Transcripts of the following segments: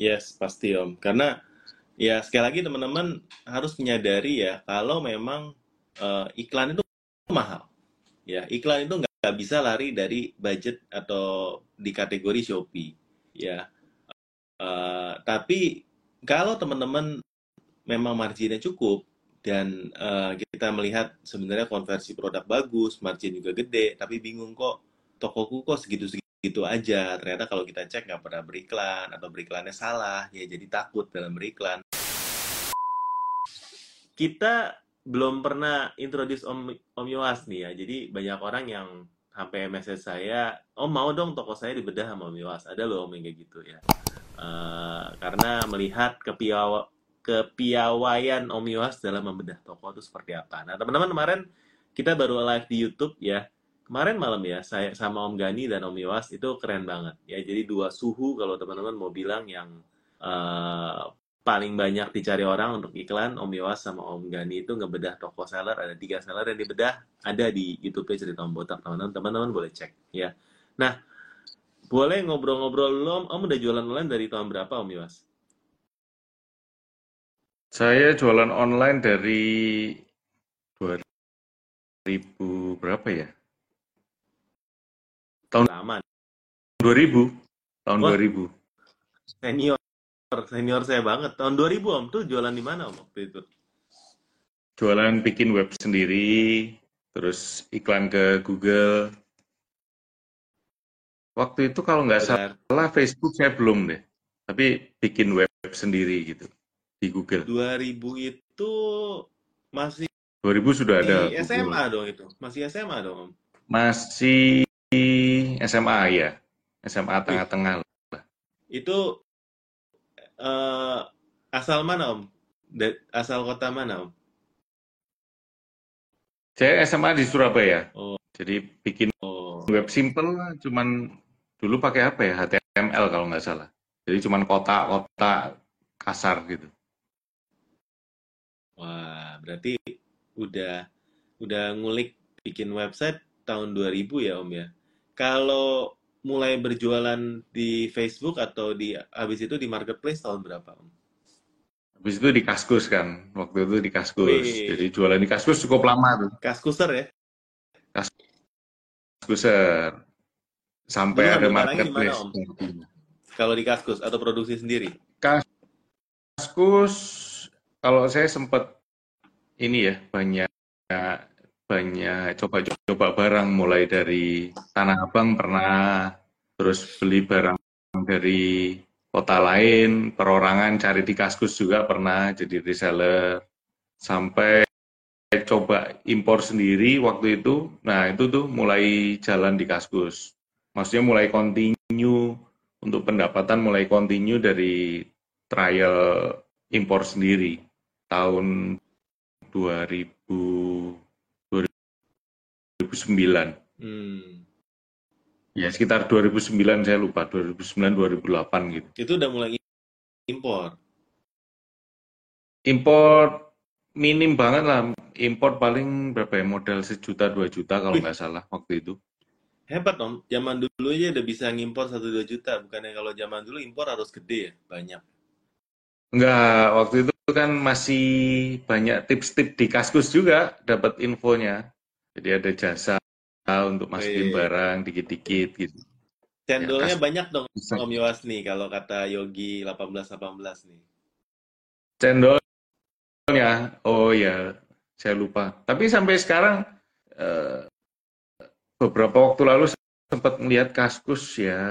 Yes, pasti Om. Karena ya sekali lagi teman-teman harus menyadari ya kalau memang uh, iklan itu mahal. Ya, iklan itu nggak bisa lari dari budget atau di kategori Shopee. Ya, uh, tapi kalau teman-teman memang marginnya cukup dan uh, kita melihat sebenarnya konversi produk bagus, margin juga gede, tapi bingung kok tokoku kok segitu-segitu gitu aja. Ternyata kalau kita cek nggak pernah beriklan atau beriklannya salah, ya jadi takut dalam beriklan. Kita belum pernah introduce Om Om Yowas nih ya. Jadi banyak orang yang sampai message saya, Om mau dong toko saya dibedah sama Om Yowas. Ada loh Om yang kayak gitu ya. Uh, karena melihat kepiawa, kepiawaian Om Yowas dalam membedah toko itu seperti apa. Nah teman-teman kemarin kita baru live di YouTube ya kemarin malam ya saya sama Om Gani dan Om Iwas itu keren banget. Ya jadi dua suhu kalau teman-teman mau bilang yang uh, paling banyak dicari orang untuk iklan Om Iwas sama Om Gani itu ngebedah toko seller. Ada tiga seller yang dibedah. Ada di YouTube cerita Om Botak. Teman-teman teman-teman boleh cek ya. Nah boleh ngobrol-ngobrol lo Om. Udah jualan online dari tahun berapa Om Iwas? Saya jualan online dari 2000 berapa ya tahun lama 2000 tahun Wah, 2000 senior. Senior saya banget. Tahun 2000 om. Tuh jualan di mana om waktu itu? Jualan bikin web sendiri terus iklan ke Google. Waktu itu kalau nggak salah Facebook saya belum deh. Tapi bikin web sendiri gitu di Google. 2000 itu masih 2000 sudah ada SMA Google. dong itu. Masih SMA dong om. Masih SMA ya, SMA tengah-tengah lah. Itu uh, asal mana om? Asal kota mana om? Saya SMA di Surabaya. Oh. Jadi bikin oh. web simple, cuman dulu pakai apa ya HTML kalau nggak salah. Jadi cuman kota-kota kasar gitu. Wah, berarti udah udah ngulik bikin website tahun 2000 ya Om ya? Kalau mulai berjualan di Facebook atau di habis itu di marketplace tahun berapa? Habis itu di Kaskus kan, waktu itu di Kaskus. Wih. Jadi jualan di Kaskus cukup lama tuh. Kaskuser ya? Kaskuser. Sampai ada marketplace. Kalau di Kaskus atau produksi sendiri? Kaskus, kalau saya sempat ini ya banyak banyak coba-coba barang mulai dari Tanah Abang pernah terus beli barang dari kota lain perorangan cari di Kaskus juga pernah jadi reseller. Sampai coba impor sendiri waktu itu nah itu tuh mulai jalan di Kaskus. Maksudnya mulai continue untuk pendapatan mulai continue dari trial impor sendiri. Tahun 2000 2009. Hmm. Ya sekitar 2009 saya lupa 2009 2008 gitu. Itu udah mulai impor. Impor minim banget lah. Impor paling berapa ya modal sejuta dua juta kalau nggak salah waktu itu. Hebat om. Zaman dulu aja udah bisa ngimpor satu dua juta. Bukannya kalau zaman dulu impor harus gede ya banyak. Enggak, waktu itu kan masih banyak tips-tips di Kaskus juga dapat infonya. Jadi ada jasa untuk masukin barang dikit-dikit gitu. Cendolnya ya, banyak dong bisa. Om Yowas nih kalau kata Yogi 1818 nih. Cendolnya, oh ya saya lupa. Tapi sampai sekarang eh, beberapa waktu lalu sempat melihat kaskus ya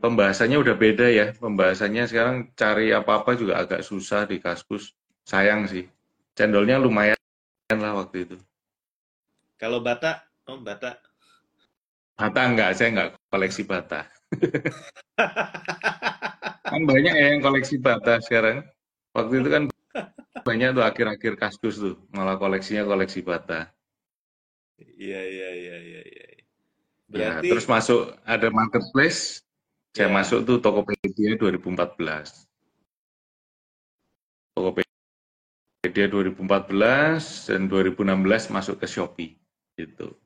pembahasannya udah beda ya pembahasannya sekarang cari apa-apa juga agak susah di kaskus sayang sih cendolnya lumayan lah waktu itu kalau bata, Om, oh, bata. Bata enggak, saya enggak koleksi bata. kan banyak ya yang koleksi bata sekarang. Waktu itu kan banyak tuh akhir-akhir kaskus tuh, malah koleksinya koleksi bata. Iya, iya, iya, iya. iya. Ya, Berarti... Ya, terus masuk ada marketplace, saya ya. masuk tuh Tokopedia 2014. Tokopedia 2014 dan 2016 masuk ke Shopee gitu.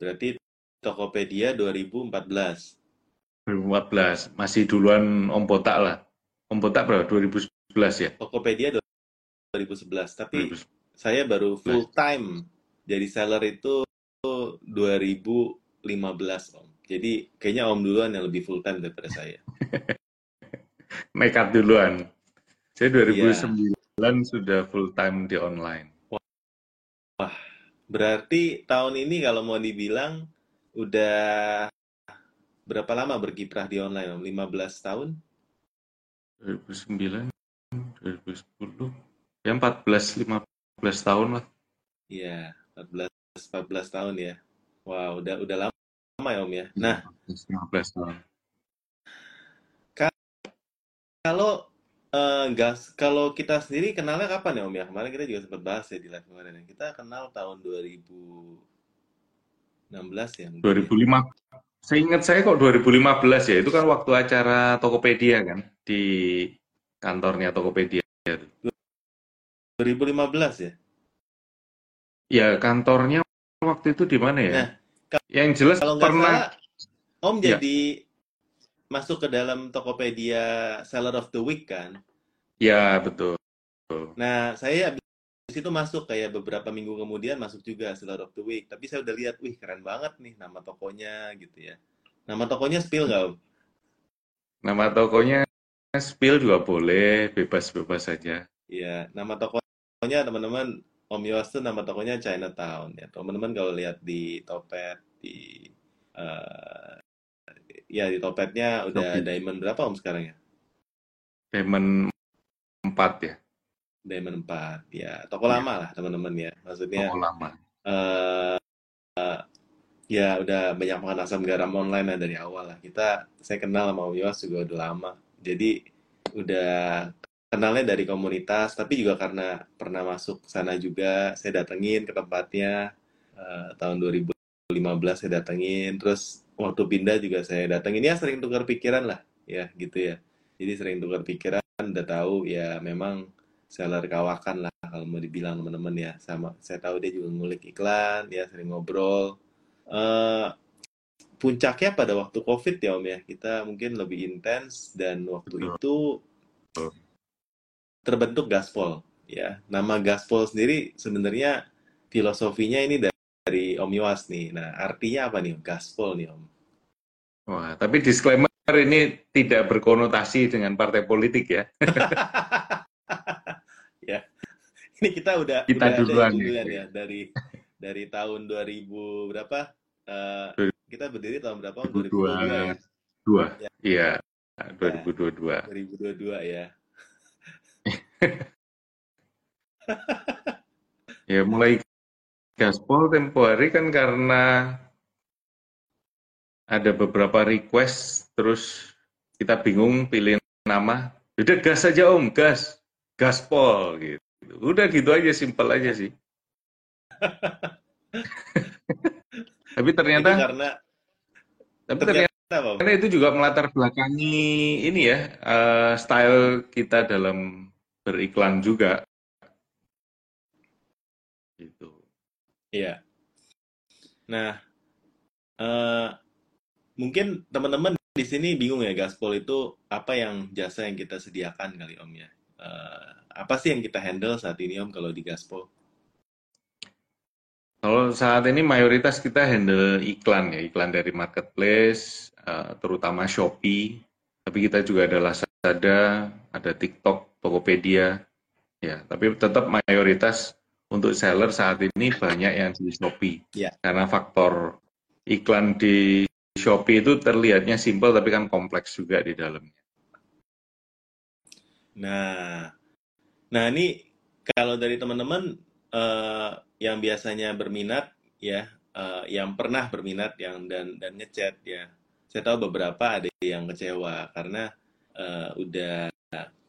Berarti Tokopedia 2014. 2014 masih duluan Om Botak lah. Om Botak berapa? 2011 ya? Tokopedia 2011, tapi 2011. saya baru full time jadi seller itu 2015 Om. Jadi kayaknya Om duluan yang lebih full time daripada saya. Nekat duluan. Saya 2009 Iya. sudah full time di online. Berarti tahun ini kalau mau dibilang udah berapa lama berkiprah di online Om? 15 tahun? 2009, 2010, ya 14, 15 tahun lah. Iya, 14 14 tahun ya. Wah, udah udah lama ya Om ya. Nah, 15 tahun. kalau eh, gas kalau kita sendiri kenalnya kapan ya Om ya? Kemarin kita juga sempat bahas ya di live kemarin. ya. Kita kenal tahun 2016 ya mungkin ya. 2005, seingat saya kok 2015 ya, itu kan waktu acara Tokopedia kan, di kantornya Tokopedia. 2015 ya? Ya kantornya waktu itu di mana ya? Nah, Yang jelas Kalau nggak pernah, salah, Om Ya. jadi masuk ke dalam Tokopedia Seller of the Week kan? ya betul. Nah, saya habis itu masuk kayak beberapa minggu kemudian masuk juga Seller of the Week. Tapi saya udah lihat, wih keren banget nih nama tokonya gitu ya. Nama tokonya spill nggak? Nama tokonya spill juga boleh, bebas-bebas saja. Iya, nama tokonya teman-teman Om Yos tuh nama tokonya Chinatown ya. Teman-teman kalau lihat di Topet di eh, ya di Topetnya udah Shopee. diamond berapa Om sekarang ya? Diamond 4 ya, Diamond 4 ya. Toko Iya. lama lah teman-teman ya. Maksudnya toko lama. eh eh, ya udah banyak makan asam garam online lah dari awal lah. Kita saya kenal sama Om Yos juga udah lama. Jadi udah kenalnya dari komunitas, tapi juga karena pernah masuk sana juga, saya datengin ke tempatnya eh, tahun 2015 saya datengin, terus waktu pindah juga saya datengin ya sering tukar pikiran lah, ya gitu ya. Jadi sering tukar pikiran, udah tahu ya memang seller kawakan lah kalau mau dibilang teman-teman ya. Sama saya tahu dia juga ngulik iklan ya sering ngobrol. Eh puncaknya pada waktu COVID ya Om ya. Kita mungkin lebih intens dan waktu Betul. itu terbentuk gaspol ya. Nama gaspol sendiri sebenarnya filosofinya ini dari Om nih nah artinya apa nih gaspol nih Om Wah, tapi disclaimer ini tidak berkonotasi dengan partai politik ya. ya ini kita udah Kita udah duluan ya. duluan ya dari dari tahun 2000 berapa Eh, kita berdiri tahun berapa Om? 2022 ya 2022. Ya. Iya, 2022. 2022 ya Ya mulai gaspol tempo hari kan karena ada beberapa request terus kita bingung pilih nama. Udah gas aja om, gas. Gaspol gitu. Udah gitu aja, simpel aja sih. tapi itu ternyata, karena tapi ternyata karena itu juga melatar belakangi ini ya, eh, style kita dalam beriklan juga. Gitu. Iya. Nah, eh, mungkin teman-teman di sini bingung ya gaspol itu apa yang jasa yang kita sediakan kali Om ya. Eh, apa sih yang kita handle saat ini Om kalau di gaspol? Kalau saat ini mayoritas kita handle iklan ya, iklan dari marketplace, eh, terutama Shopee. Tapi kita juga ada Lazada, ada TikTok, Tokopedia. Ya, tapi tetap mayoritas untuk seller saat ini banyak yang di Shopee. Ya. Karena faktor iklan di Shopee itu terlihatnya simpel tapi kan kompleks juga di dalamnya. Nah, nah ini kalau dari teman-teman eh, yang biasanya berminat ya, eh, yang pernah berminat yang dan dan ngechat ya, saya tahu beberapa ada yang kecewa karena eh, udah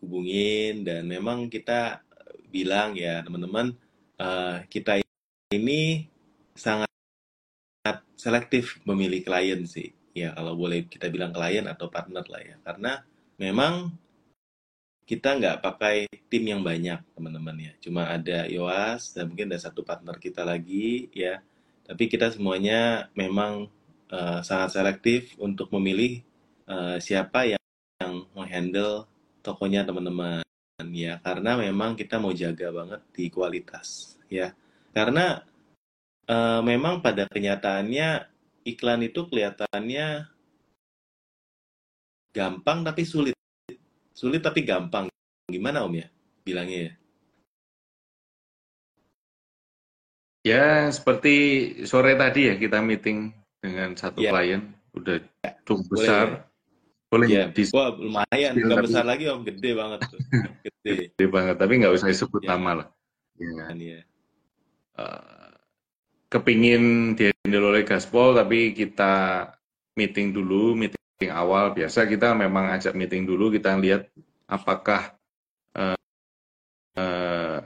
hubungin dan memang kita bilang ya teman-teman eh, kita ini sangat selektif memilih klien sih. Ya kalau boleh kita bilang klien atau partner lah ya. Karena memang kita nggak pakai tim yang banyak teman-teman ya. Cuma ada Yoas dan mungkin ada satu partner kita lagi ya. Tapi kita semuanya memang eh, sangat selektif untuk memilih eh, siapa yang, yang menghandle tokonya teman-teman ya. Karena memang kita mau jaga banget di kualitas ya. Karena eh, memang pada kenyataannya iklan itu kelihatannya gampang tapi sulit. Sulit tapi gampang. Gimana om ya bilangnya ya? Ya, seperti sore tadi ya kita meeting dengan satu ya. klien, udah cukup boleh besar, boleh. Ya di wah lumayan. Nggak tapi besar lagi om. Gede banget tuh. Gede. Gede banget, tapi nggak usah disebut ya nama lah. Ya, kan ya. Eh, kepingin dihandle oleh Gaspol, tapi kita meeting dulu, meeting awal. Biasa kita memang ajak meeting dulu, kita lihat apakah eh, eh,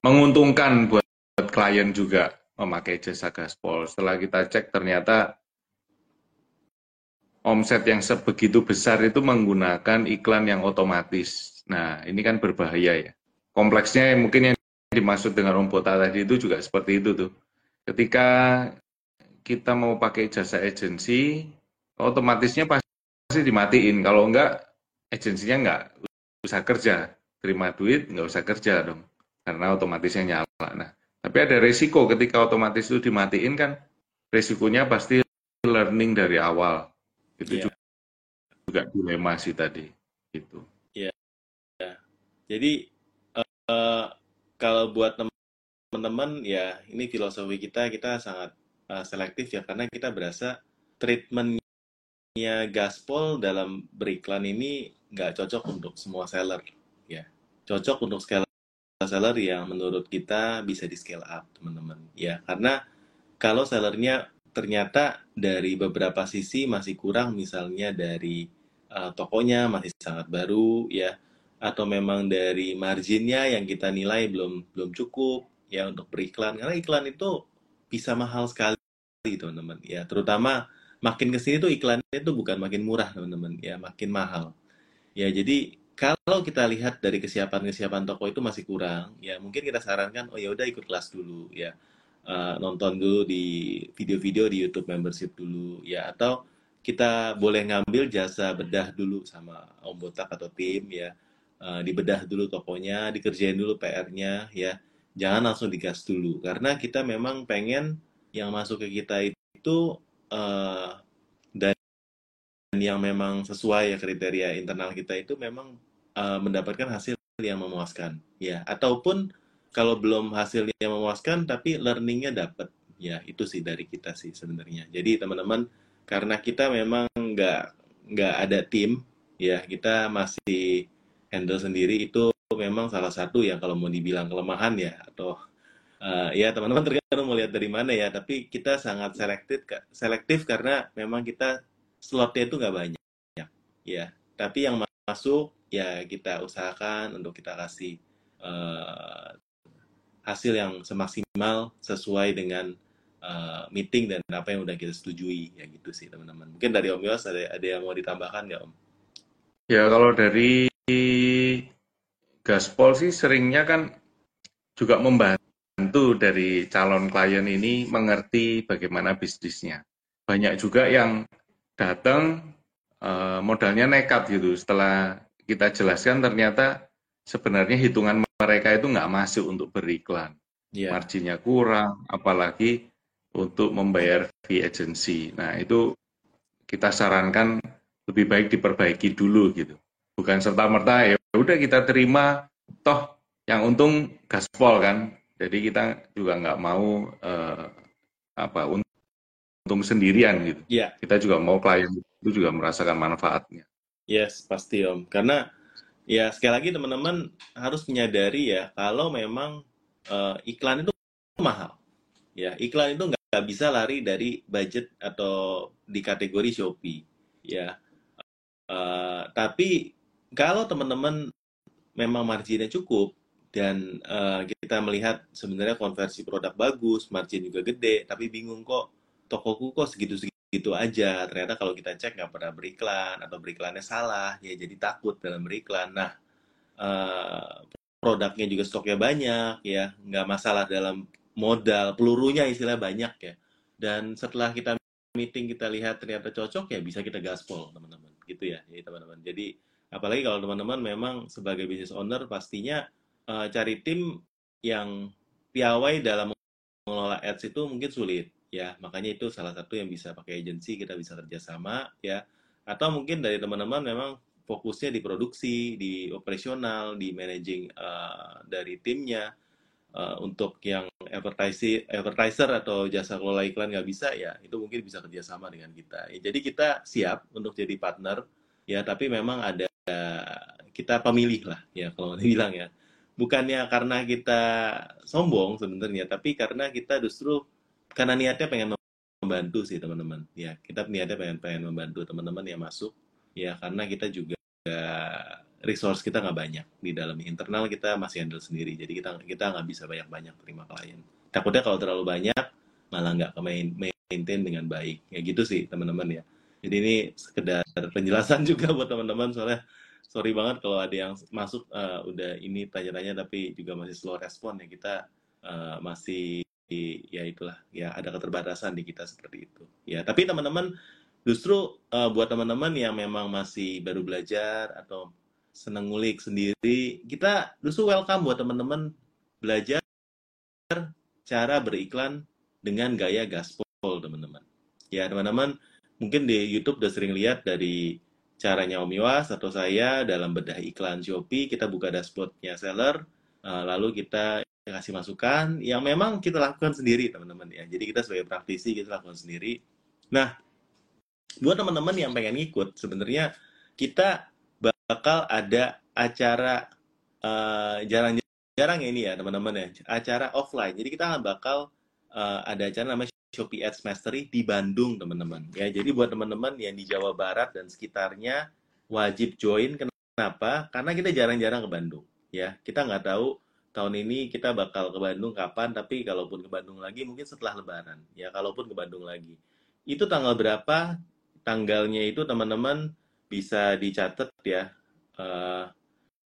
menguntungkan buat klien juga memakai jasa Gaspol. Setelah kita cek ternyata omset yang sebegitu besar itu menggunakan iklan yang otomatis. Nah, ini kan berbahaya ya. Kompleksnya mungkin yang dimaksud dengan Om Bota tadi itu juga seperti itu tuh. Ketika kita mau pakai jasa agensi, otomatisnya pasti dimatiin. Kalau enggak, agensinya enggak usah kerja. Terima duit, enggak usah kerja dong. Karena otomatisnya nyala. Nah, tapi ada resiko ketika otomatis itu dimatiin kan, resikonya pasti learning dari awal. Itu ya juga dilema sih tadi. Gitu. ya jadi eh, kalau buat teman-teman ya ini filosofi kita kita sangat eh, selektif ya karena kita berasa treatmentnya gaspol dalam beriklan ini nggak cocok untuk semua seller ya cocok untuk seller seller yang menurut kita bisa di scale up teman-teman ya karena kalau sellernya ternyata dari beberapa sisi masih kurang misalnya dari uh, tokonya masih sangat baru ya. Atau memang dari marginnya yang kita nilai belum belum cukup ya untuk beriklan. Karena iklan itu bisa mahal sekali teman-teman ya. Terutama makin ke sini tuh iklannya itu bukan makin murah teman-teman ya. Makin mahal. Ya jadi kalau kita lihat dari kesiapan-kesiapan toko itu masih kurang ya mungkin kita sarankan oh ya udah ikut kelas dulu ya uh, nonton dulu di video-video di YouTube membership dulu ya. Atau kita boleh ngambil jasa bedah dulu sama Om Botak atau tim ya. Uh, dibedah dulu tokonya dikerjain dulu PR-nya ya. Jangan langsung digas dulu. Karena kita memang pengen yang masuk ke kita itu uh, dan yang memang sesuai ya kriteria internal kita itu memang uh, mendapatkan hasil yang memuaskan ya. Ataupun kalau belum hasilnya memuaskan tapi learningnya dapat ya itu sih dari kita sih sebenarnya. Jadi teman-teman karena kita memang nggak nggak ada tim ya kita masih handle sendiri itu memang salah satu yang kalau mau dibilang kelemahan ya atau uh, ya teman-teman tergantung mau dari mana ya tapi kita sangat selektif selektif karena memang kita slotnya itu nggak banyak ya. Tapi yang masuk ya kita usahakan untuk kita kasih uh, hasil yang semaksimal sesuai dengan uh, meeting dan apa yang udah kita setujui ya gitu sih teman-teman. Mungkin dari Om Yos ada ada yang mau ditambahkan nggak Om? Ya kalau dari Gaspol sih seringnya kan juga membantu dari calon klien ini mengerti bagaimana bisnisnya. Banyak juga yang datang uh, modalnya nekat gitu. Setelah kita jelaskan ternyata sebenarnya hitungan mereka itu nggak masuk untuk beriklan. Yeah. Marginnya kurang, apalagi untuk membayar fee agency. Nah, itu kita sarankan lebih baik diperbaiki dulu gitu. Bukan serta-merta ya udah kita terima, toh yang untung gaspol kan. Jadi kita juga nggak mau uh, apa untung sendirian gitu. Yeah. Kita juga mau klien itu juga merasakan manfaatnya. Yes, pasti Om. Karena ya sekali lagi teman-teman harus menyadari ya kalau memang uh, iklan itu mahal. Ya iklan itu nggak bisa lari dari budget atau di kategori Shopee. Ya uh, tapi kalau teman-teman memang marginnya cukup dan uh, kita melihat sebenarnya konversi produk bagus margin juga gede tapi bingung kok tokoku kok segitu-segitu gitu aja. Ternyata kalau kita cek nggak pernah beriklan atau beriklannya salah ya jadi takut dalam beriklan. Nah uh, produknya juga stoknya banyak ya. Nggak masalah dalam modal pelurunya istilah banyak ya. Dan setelah kita meeting kita lihat ternyata cocok ya bisa kita gaspol teman-teman. Gitu ya, ya teman-teman. Jadi apalagi kalau teman-teman memang sebagai business owner pastinya uh, cari tim yang piawai dalam mengelola ads itu mungkin sulit ya makanya itu salah satu yang bisa pakai agency kita bisa kerjasama ya. Atau mungkin dari teman-teman memang fokusnya di produksi di operasional di managing uh, dari timnya. Uh, untuk yang advertising advertiser atau jasa kelola iklan nggak bisa ya itu mungkin bisa kerjasama dengan kita. Ya, jadi kita siap untuk jadi partner ya tapi memang ada kita pemilih lah ya kalau dibilang ya. Bukannya karena kita sombong sebenarnya, tapi karena kita justru karena niatnya pengen membantu sih teman-teman. Ya, kita niatnya pengen pengen membantu teman-teman yang masuk. Ya, karena kita juga resource kita nggak banyak di dalam internal kita masih handle sendiri. Jadi kita kita nggak bisa banyak-banyak terima klien. Takutnya kalau terlalu banyak malah nggak main maintain dengan baik. Ya gitu sih teman-teman ya. Jadi ini sekedar penjelasan juga buat teman-teman soalnya sorry banget kalau ada yang masuk uh, udah ini tanya-tanya tapi juga masih slow respon ya kita uh, masih ya itulah ya ada keterbatasan di kita seperti itu. Ya tapi teman-teman justru uh, buat teman-teman yang memang masih baru belajar atau seneng ngulik sendiri kita justru welcome buat teman-teman belajar cara beriklan dengan gaya gaspol teman-teman. Ya teman-teman mungkin di YouTube udah sering lihat dari caranya Om Iwas atau saya dalam bedah iklan Shopee, kita buka dashboardnya seller, uh, lalu kita kasih masukan yang memang kita lakukan sendiri teman-teman ya. Jadi kita sebagai praktisi kita lakukan sendiri. Nah, buat teman-teman yang pengen ngikut, sebenarnya kita bakal ada acara uh, jarang-jarang ya ini ya teman-teman ya, acara offline. Jadi kita bakal uh, ada acara namanya Shopee Ads Mastery di Bandung, teman-teman. Ya, jadi buat teman-teman yang di Jawa Barat dan sekitarnya wajib join. Kenapa? Karena kita jarang-jarang ke Bandung. Ya, kita nggak tahu tahun ini kita bakal ke Bandung kapan, tapi kalaupun ke Bandung lagi mungkin setelah Lebaran. Ya, kalaupun ke Bandung lagi. Itu tanggal berapa? Tanggalnya itu teman-teman bisa dicatat ya. Uh,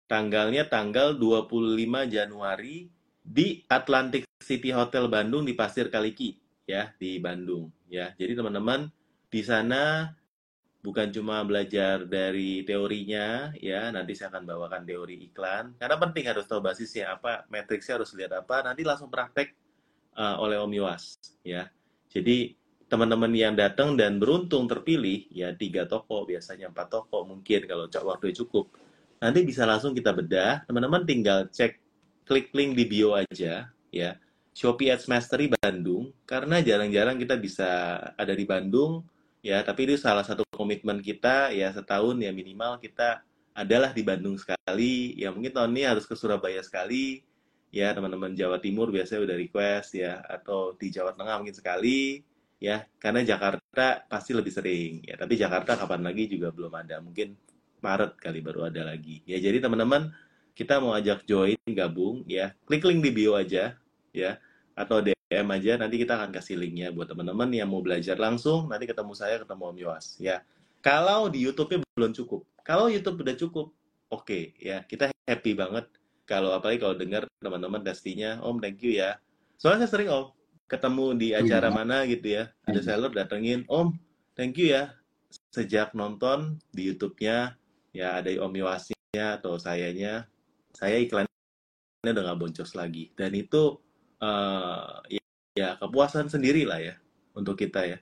tanggalnya tanggal 25 Januari di Atlantic City Hotel Bandung di Pasir Kaliki ya di Bandung ya. Jadi teman-teman di sana bukan cuma belajar dari teorinya ya, nanti saya akan bawakan teori iklan. Karena penting harus tahu basisnya apa, matriksnya harus lihat apa, nanti langsung praktek uh, oleh Om Iwas ya. Jadi teman-teman yang datang dan beruntung terpilih ya tiga toko biasanya empat toko mungkin kalau waktu cukup. Nanti bisa langsung kita bedah. Teman-teman tinggal cek klik link di bio aja ya. Shopee Ads Mastery Bandung. Karena jarang-jarang kita bisa ada di Bandung ya tapi itu salah satu komitmen kita ya setahun ya minimal kita adalah di Bandung sekali. Ya mungkin tahun ini harus ke Surabaya sekali. Ya teman-teman Jawa Timur biasanya udah request ya atau di Jawa Tengah mungkin sekali. Ya karena Jakarta pasti lebih sering. Ya tapi Jakarta kapan lagi juga belum ada. Mungkin Maret kali baru ada lagi. Ya jadi teman-teman kita mau ajak join gabung ya. Klik link di bio aja ya. Atau DM aja nanti kita akan kasih linknya buat teman-teman yang mau belajar langsung. Nanti ketemu saya ketemu Om Yowas ya. Kalau di YouTube-nya belum cukup. Kalau YouTube udah cukup oke okay, ya. Kita happy banget. Kalau apalagi kalau dengar teman-teman pastinya Om thank you ya. Soalnya saya sering Om ketemu di acara hmm. mana gitu ya. Ada hmm. seller datengin Om thank you ya. Sejak nonton di YouTube-nya ya ada Om Yowasnya atau sayanya saya iklannya udah nggak boncos lagi. Dan itu uh, ya, ya kepuasan sendiri lah ya untuk kita ya.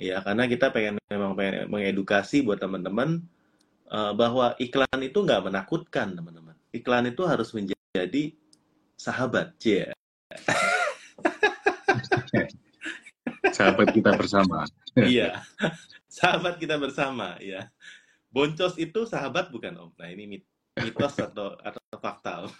Ya karena kita pengen memang pengen mengedukasi buat teman-teman uh, bahwa iklan itu nggak menakutkan teman-teman. Iklan itu harus menjadi sahabat ya sahabat kita bersama. Iya sahabat kita bersama ya boncos itu sahabat bukan om? Nah ini mitos atau atau fakta om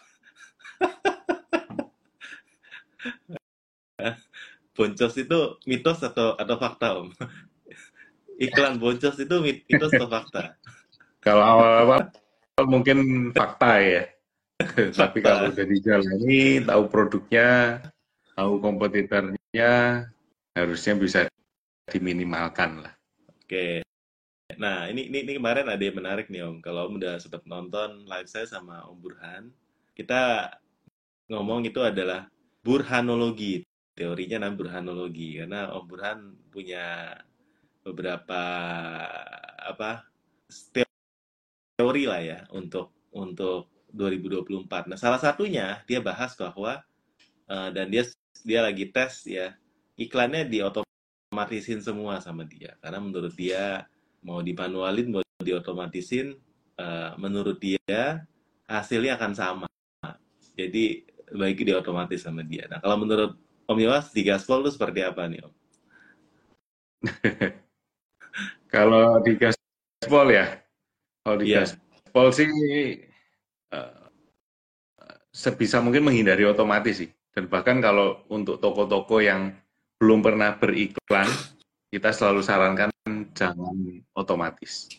boncos itu mitos atau atau fakta om? Iklan boncos itu mitos atau fakta? Kalau awal-awal mungkin fakta ya. Tapi kalau udah dijalani, tahu produknya, tahu kompetitornya, harusnya bisa diminimalkan lah. Oke. Nah, ini, ini, ini kemarin ada yang menarik nih Om. Kalau Om udah sempat nonton live saya sama Om Burhan, kita ngomong itu adalah burhanologi teorinya namanya burhanologi karena Om Burhan punya beberapa apa teori lah ya untuk untuk 2024. Nah, salah satunya dia bahas bahwa uh, dan dia dia lagi tes ya iklannya diotomatisin semua sama dia karena menurut dia mau dimanualin mau diotomatisin uh, menurut dia hasilnya akan sama. Jadi baik diotomatis sama dia. Nah, kalau menurut Om Yowas di Gaspol itu seperti apa nih Om? kalau di Gaspol ya, kalau di yeah. Gaspol sih uh, sebisa mungkin menghindari otomatis sih. Dan bahkan kalau untuk toko-toko yang belum pernah beriklan, kita selalu sarankan jangan otomatis.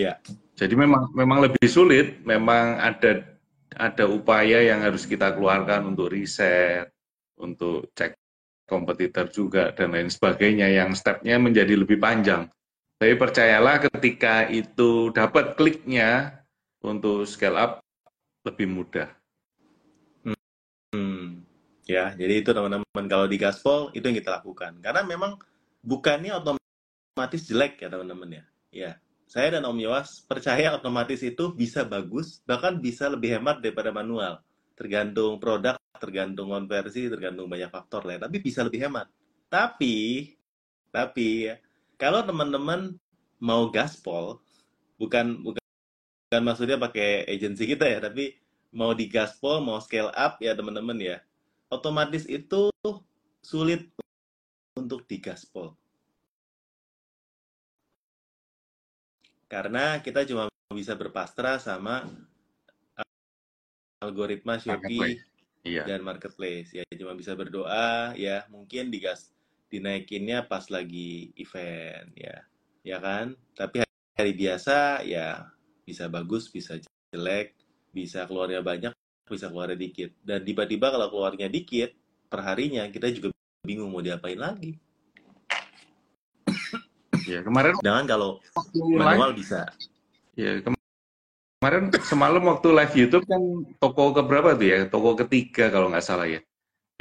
Ya. Jadi memang memang lebih sulit, memang ada ada upaya yang harus kita keluarkan untuk riset, untuk cek kompetitor juga dan lain sebagainya yang stepnya menjadi lebih panjang. Tapi percayalah ketika itu dapat kliknya untuk scale up lebih mudah. Hmm. Ya, jadi itu teman-teman kalau di gaspol itu yang kita lakukan. Karena memang bukannya otomatis jelek ya teman-teman ya. Ya, saya dan Om Yowas percaya otomatis itu bisa bagus, bahkan bisa lebih hemat daripada manual. Tergantung produk, tergantung konversi, tergantung banyak faktor lain. Tapi bisa lebih hemat. Tapi, tapi ya, kalau teman-teman mau gaspol, bukan bukan bukan maksudnya pakai agensi kita ya, tapi mau di gaspol, mau scale up ya teman-teman ya, otomatis itu sulit untuk di gaspol. Karena kita cuma bisa berpasrah sama algoritma Shopee iya. dan marketplace. Ya cuma bisa berdoa ya mungkin digas dinaikinnya pas lagi event ya. Ya kan? Tapi hari biasa ya bisa bagus bisa jelek bisa keluarnya banyak bisa keluarnya dikit. Dan tiba-tiba kalau keluarnya dikit perharinya kita juga bingung mau diapain lagi. Ya kemarin dengan kalau manual bisa. Ya kemarin semalam waktu live YouTube kan toko keberapa tuh ya? Toko ketiga kalau nggak salah ya.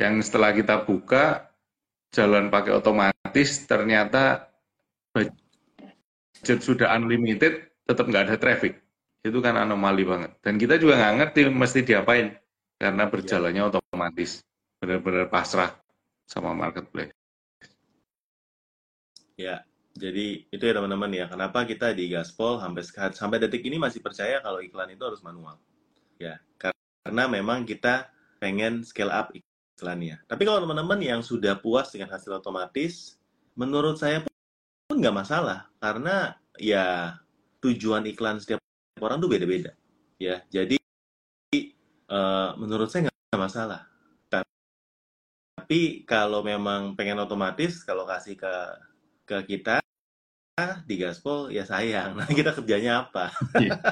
Yang setelah kita buka jalan pakai otomatis ternyata budget sudah unlimited tetap nggak ada traffic. Itu kan anomali banget. Dan kita juga nggak ngerti mesti diapain karena berjalannya ya. otomatis. Benar-benar pasrah sama marketplace. Ya jadi itu ya teman-teman ya. Kenapa kita di Gaspol sampai sampai detik ini masih percaya kalau iklan itu harus manual? Ya karena memang kita pengen scale up iklannya. Tapi kalau teman-teman yang sudah puas dengan hasil otomatis menurut saya pun nggak masalah. Karena ya tujuan iklan setiap orang tuh beda-beda. Ya jadi uh, menurut saya nggak masalah. Tapi kalau memang pengen otomatis kalau kasih ke ke kita di gaspol ya sayang. Nah kita kerjanya apa? Iya.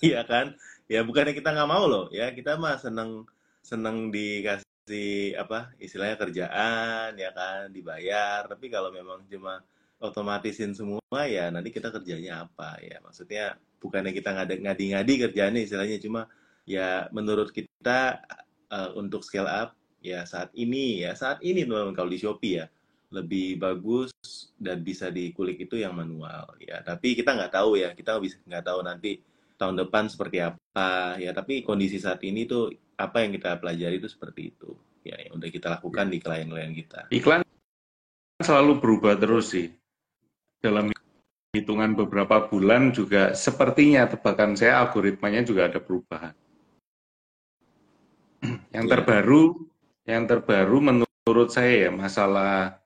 Yeah. kan? Ya bukannya kita nggak mau loh. Ya kita mah seneng seneng dikasih apa istilahnya kerjaan ya kan? Dibayar. Tapi kalau memang cuma otomatisin semua ya nanti kita kerjanya apa? Ya maksudnya bukannya kita ngadi-ngadi kerjanya istilahnya. Cuma ya menurut kita uh, untuk scale up ya saat ini ya saat ini teman kalau di Shopee ya lebih bagus dan bisa dikulik itu yang manual ya. Tapi kita nggak tahu ya. Kita bisa nggak tahu nanti tahun depan seperti apa ya. Tapi kondisi saat ini tuh apa yang kita pelajari itu seperti itu ya yang udah kita lakukan di klien-klien kita. Iklan selalu berubah terus sih. Dalam hitungan beberapa bulan juga sepertinya tebakan saya algoritmanya juga ada perubahan. Yang ya. terbaru, yang terbaru menurut saya ya masalah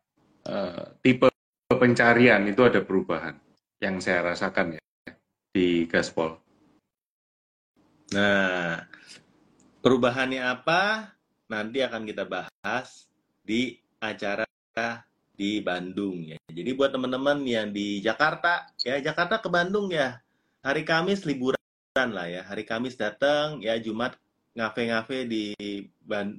uh, tipe pencarian itu ada perubahan yang saya rasakan ya di Gaspol. Nah, perubahannya apa? Nanti akan kita bahas di acara di Bandung ya. Jadi buat teman-teman yang di Jakarta ya Jakarta ke Bandung ya. Hari Kamis liburan lah ya. Hari Kamis datang ya Jumat ngafe-ngafe di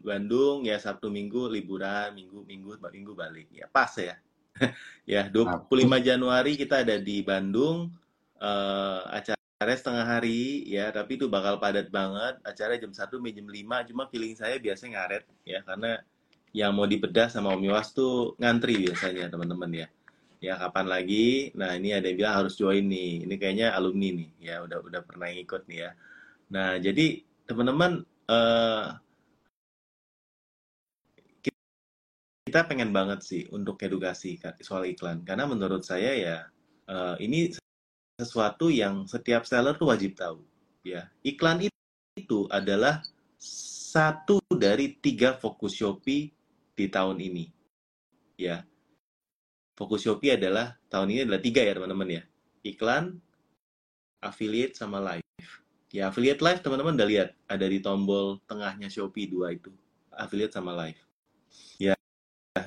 Bandung ya Sabtu Minggu liburan Minggu Minggu Minggu balik. Ya pas ya. ya 25 Januari kita ada di Bandung uh, acara setengah hari ya. Tapi itu bakal padat banget. Acara jam 1 sampai jam 5 cuma feeling saya biasanya ngaret ya. Karena yang mau dibedah sama Om Yowas tuh ngantri biasanya teman-teman ya. ya kapan lagi? Nah ini ada yang bilang harus join nih. Ini kayaknya alumni nih. Ya udah udah pernah ikut nih ya. Nah jadi teman-teman eh, kita pengen banget sih untuk edukasi soal iklan. Karena menurut saya ya eh, ini sesuatu yang setiap seller tuh wajib tahu ya. Iklan itu adalah satu dari tiga fokus Shopee di tahun ini ya. Fokus Shopee adalah tahun ini adalah tiga ya teman-teman ya. Iklan affiliate sama live ya affiliate live teman-teman udah lihat ada di tombol tengahnya Shopee dua itu. Affiliate sama live. Ya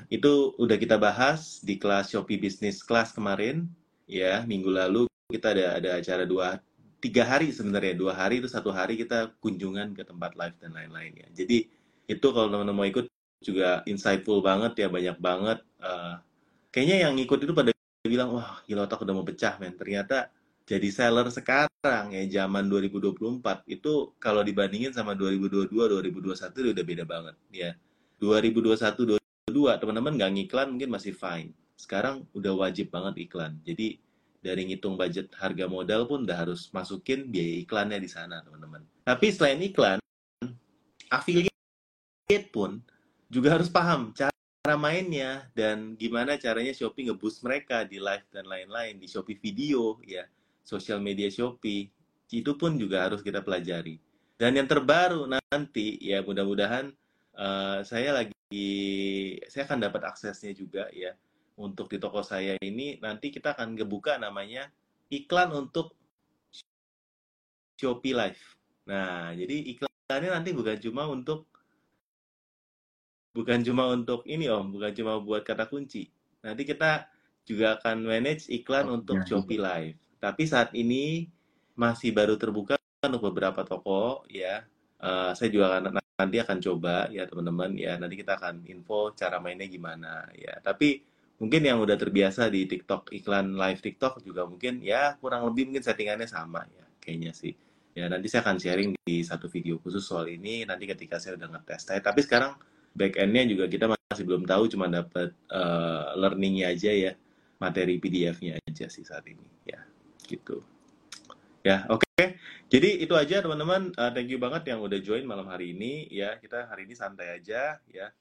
itu udah kita bahas di kelas Shopee Business Class kemarin. Ya minggu lalu kita ada ada acara dua tiga hari sebenarnya. Dua hari itu satu hari kita kunjungan ke tempat live dan lain-lain ya. Jadi itu kalau teman-teman mau ikut juga insightful banget ya banyak banget. Uh, kayaknya yang ikut itu pada bilang wah gila otak udah mau pecah men. Ternyata jadi seller sekarang ya zaman 2024 itu kalau dibandingin sama 2022 2021 udah beda banget ya. 2021 2022 teman-teman nggak ngiklan mungkin masih fine. Sekarang udah wajib banget iklan. Jadi dari ngitung budget harga modal pun udah harus masukin biaya iklannya di sana teman-teman. Tapi selain iklan, affiliate pun juga harus paham cara mainnya dan gimana caranya Shopee ngeboost mereka di live dan lain-lain di Shopee video ya, sosial media Shopee. Itu pun juga harus kita pelajari. Dan yang terbaru nanti ya mudah-mudahan uh, saya lagi saya akan dapat aksesnya juga ya untuk di toko saya ini nanti kita akan ngebuka namanya iklan untuk Shopee Live. Nah, jadi iklannya nanti bukan cuma untuk bukan cuma untuk ini Om, bukan cuma buat kata kunci. Nanti kita juga akan manage iklan oh, untuk ya, Shopee Live. Tapi saat ini masih baru terbuka untuk beberapa toko ya. Uh, saya juga akan nanti akan coba ya teman-teman ya. Nanti kita akan info cara mainnya gimana ya. Tapi mungkin yang udah terbiasa di TikTok iklan live TikTok juga mungkin ya kurang lebih mungkin settingannya sama ya kayaknya sih ya nanti saya akan sharing di satu video khusus soal ini nanti ketika saya udah ngetes tapi sekarang back endnya juga kita masih belum tahu cuma dapat uh, learningnya aja ya materi PDF-nya aja sih saat ini ya gitu ya oke okay. jadi itu aja teman-teman uh, thank you banget yang udah join malam hari ini ya kita hari ini santai aja ya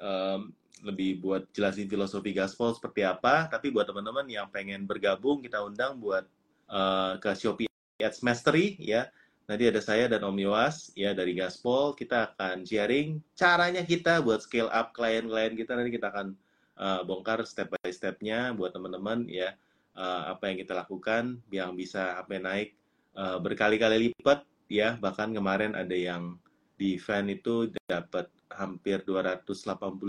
um, lebih buat jelasin filosofi gaspol seperti apa. Tapi buat teman-teman yang pengen bergabung, kita undang buat uh, ke Shopee Ads Mastery ya. Nanti ada saya dan Om Yoas ya dari Gaspol. Kita akan sharing caranya kita buat scale up klien-klien kita. Nanti kita akan uh, bongkar step by stepnya buat teman-teman ya. Uh, apa yang kita lakukan yang bisa apa naik uh, berkali-kali lipat ya. Bahkan kemarin ada yang di event itu dapat hampir 280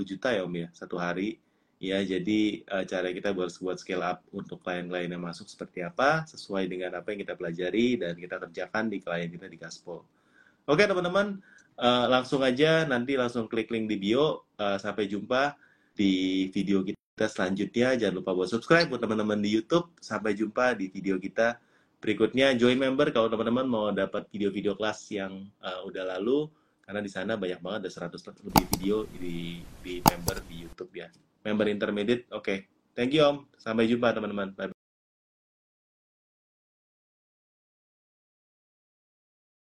juta ya Om ya satu hari. Ya, jadi uh, cara kita buat buat scale up untuk klien-klien yang masuk seperti apa sesuai dengan apa yang kita pelajari dan kita kerjakan di klien kita di Gaspol. Oke teman-teman, uh, langsung aja nanti langsung klik link di bio. Uh, sampai jumpa di video kita selanjutnya. Jangan lupa buat subscribe buat teman-teman di YouTube. Sampai jumpa di video kita berikutnya. Join member kalau teman-teman mau dapat video-video kelas yang uh, udah lalu karena di sana banyak banget ada 100 lebih video di di member di YouTube ya member intermediate oke okay. thank you om sampai jumpa teman-teman bye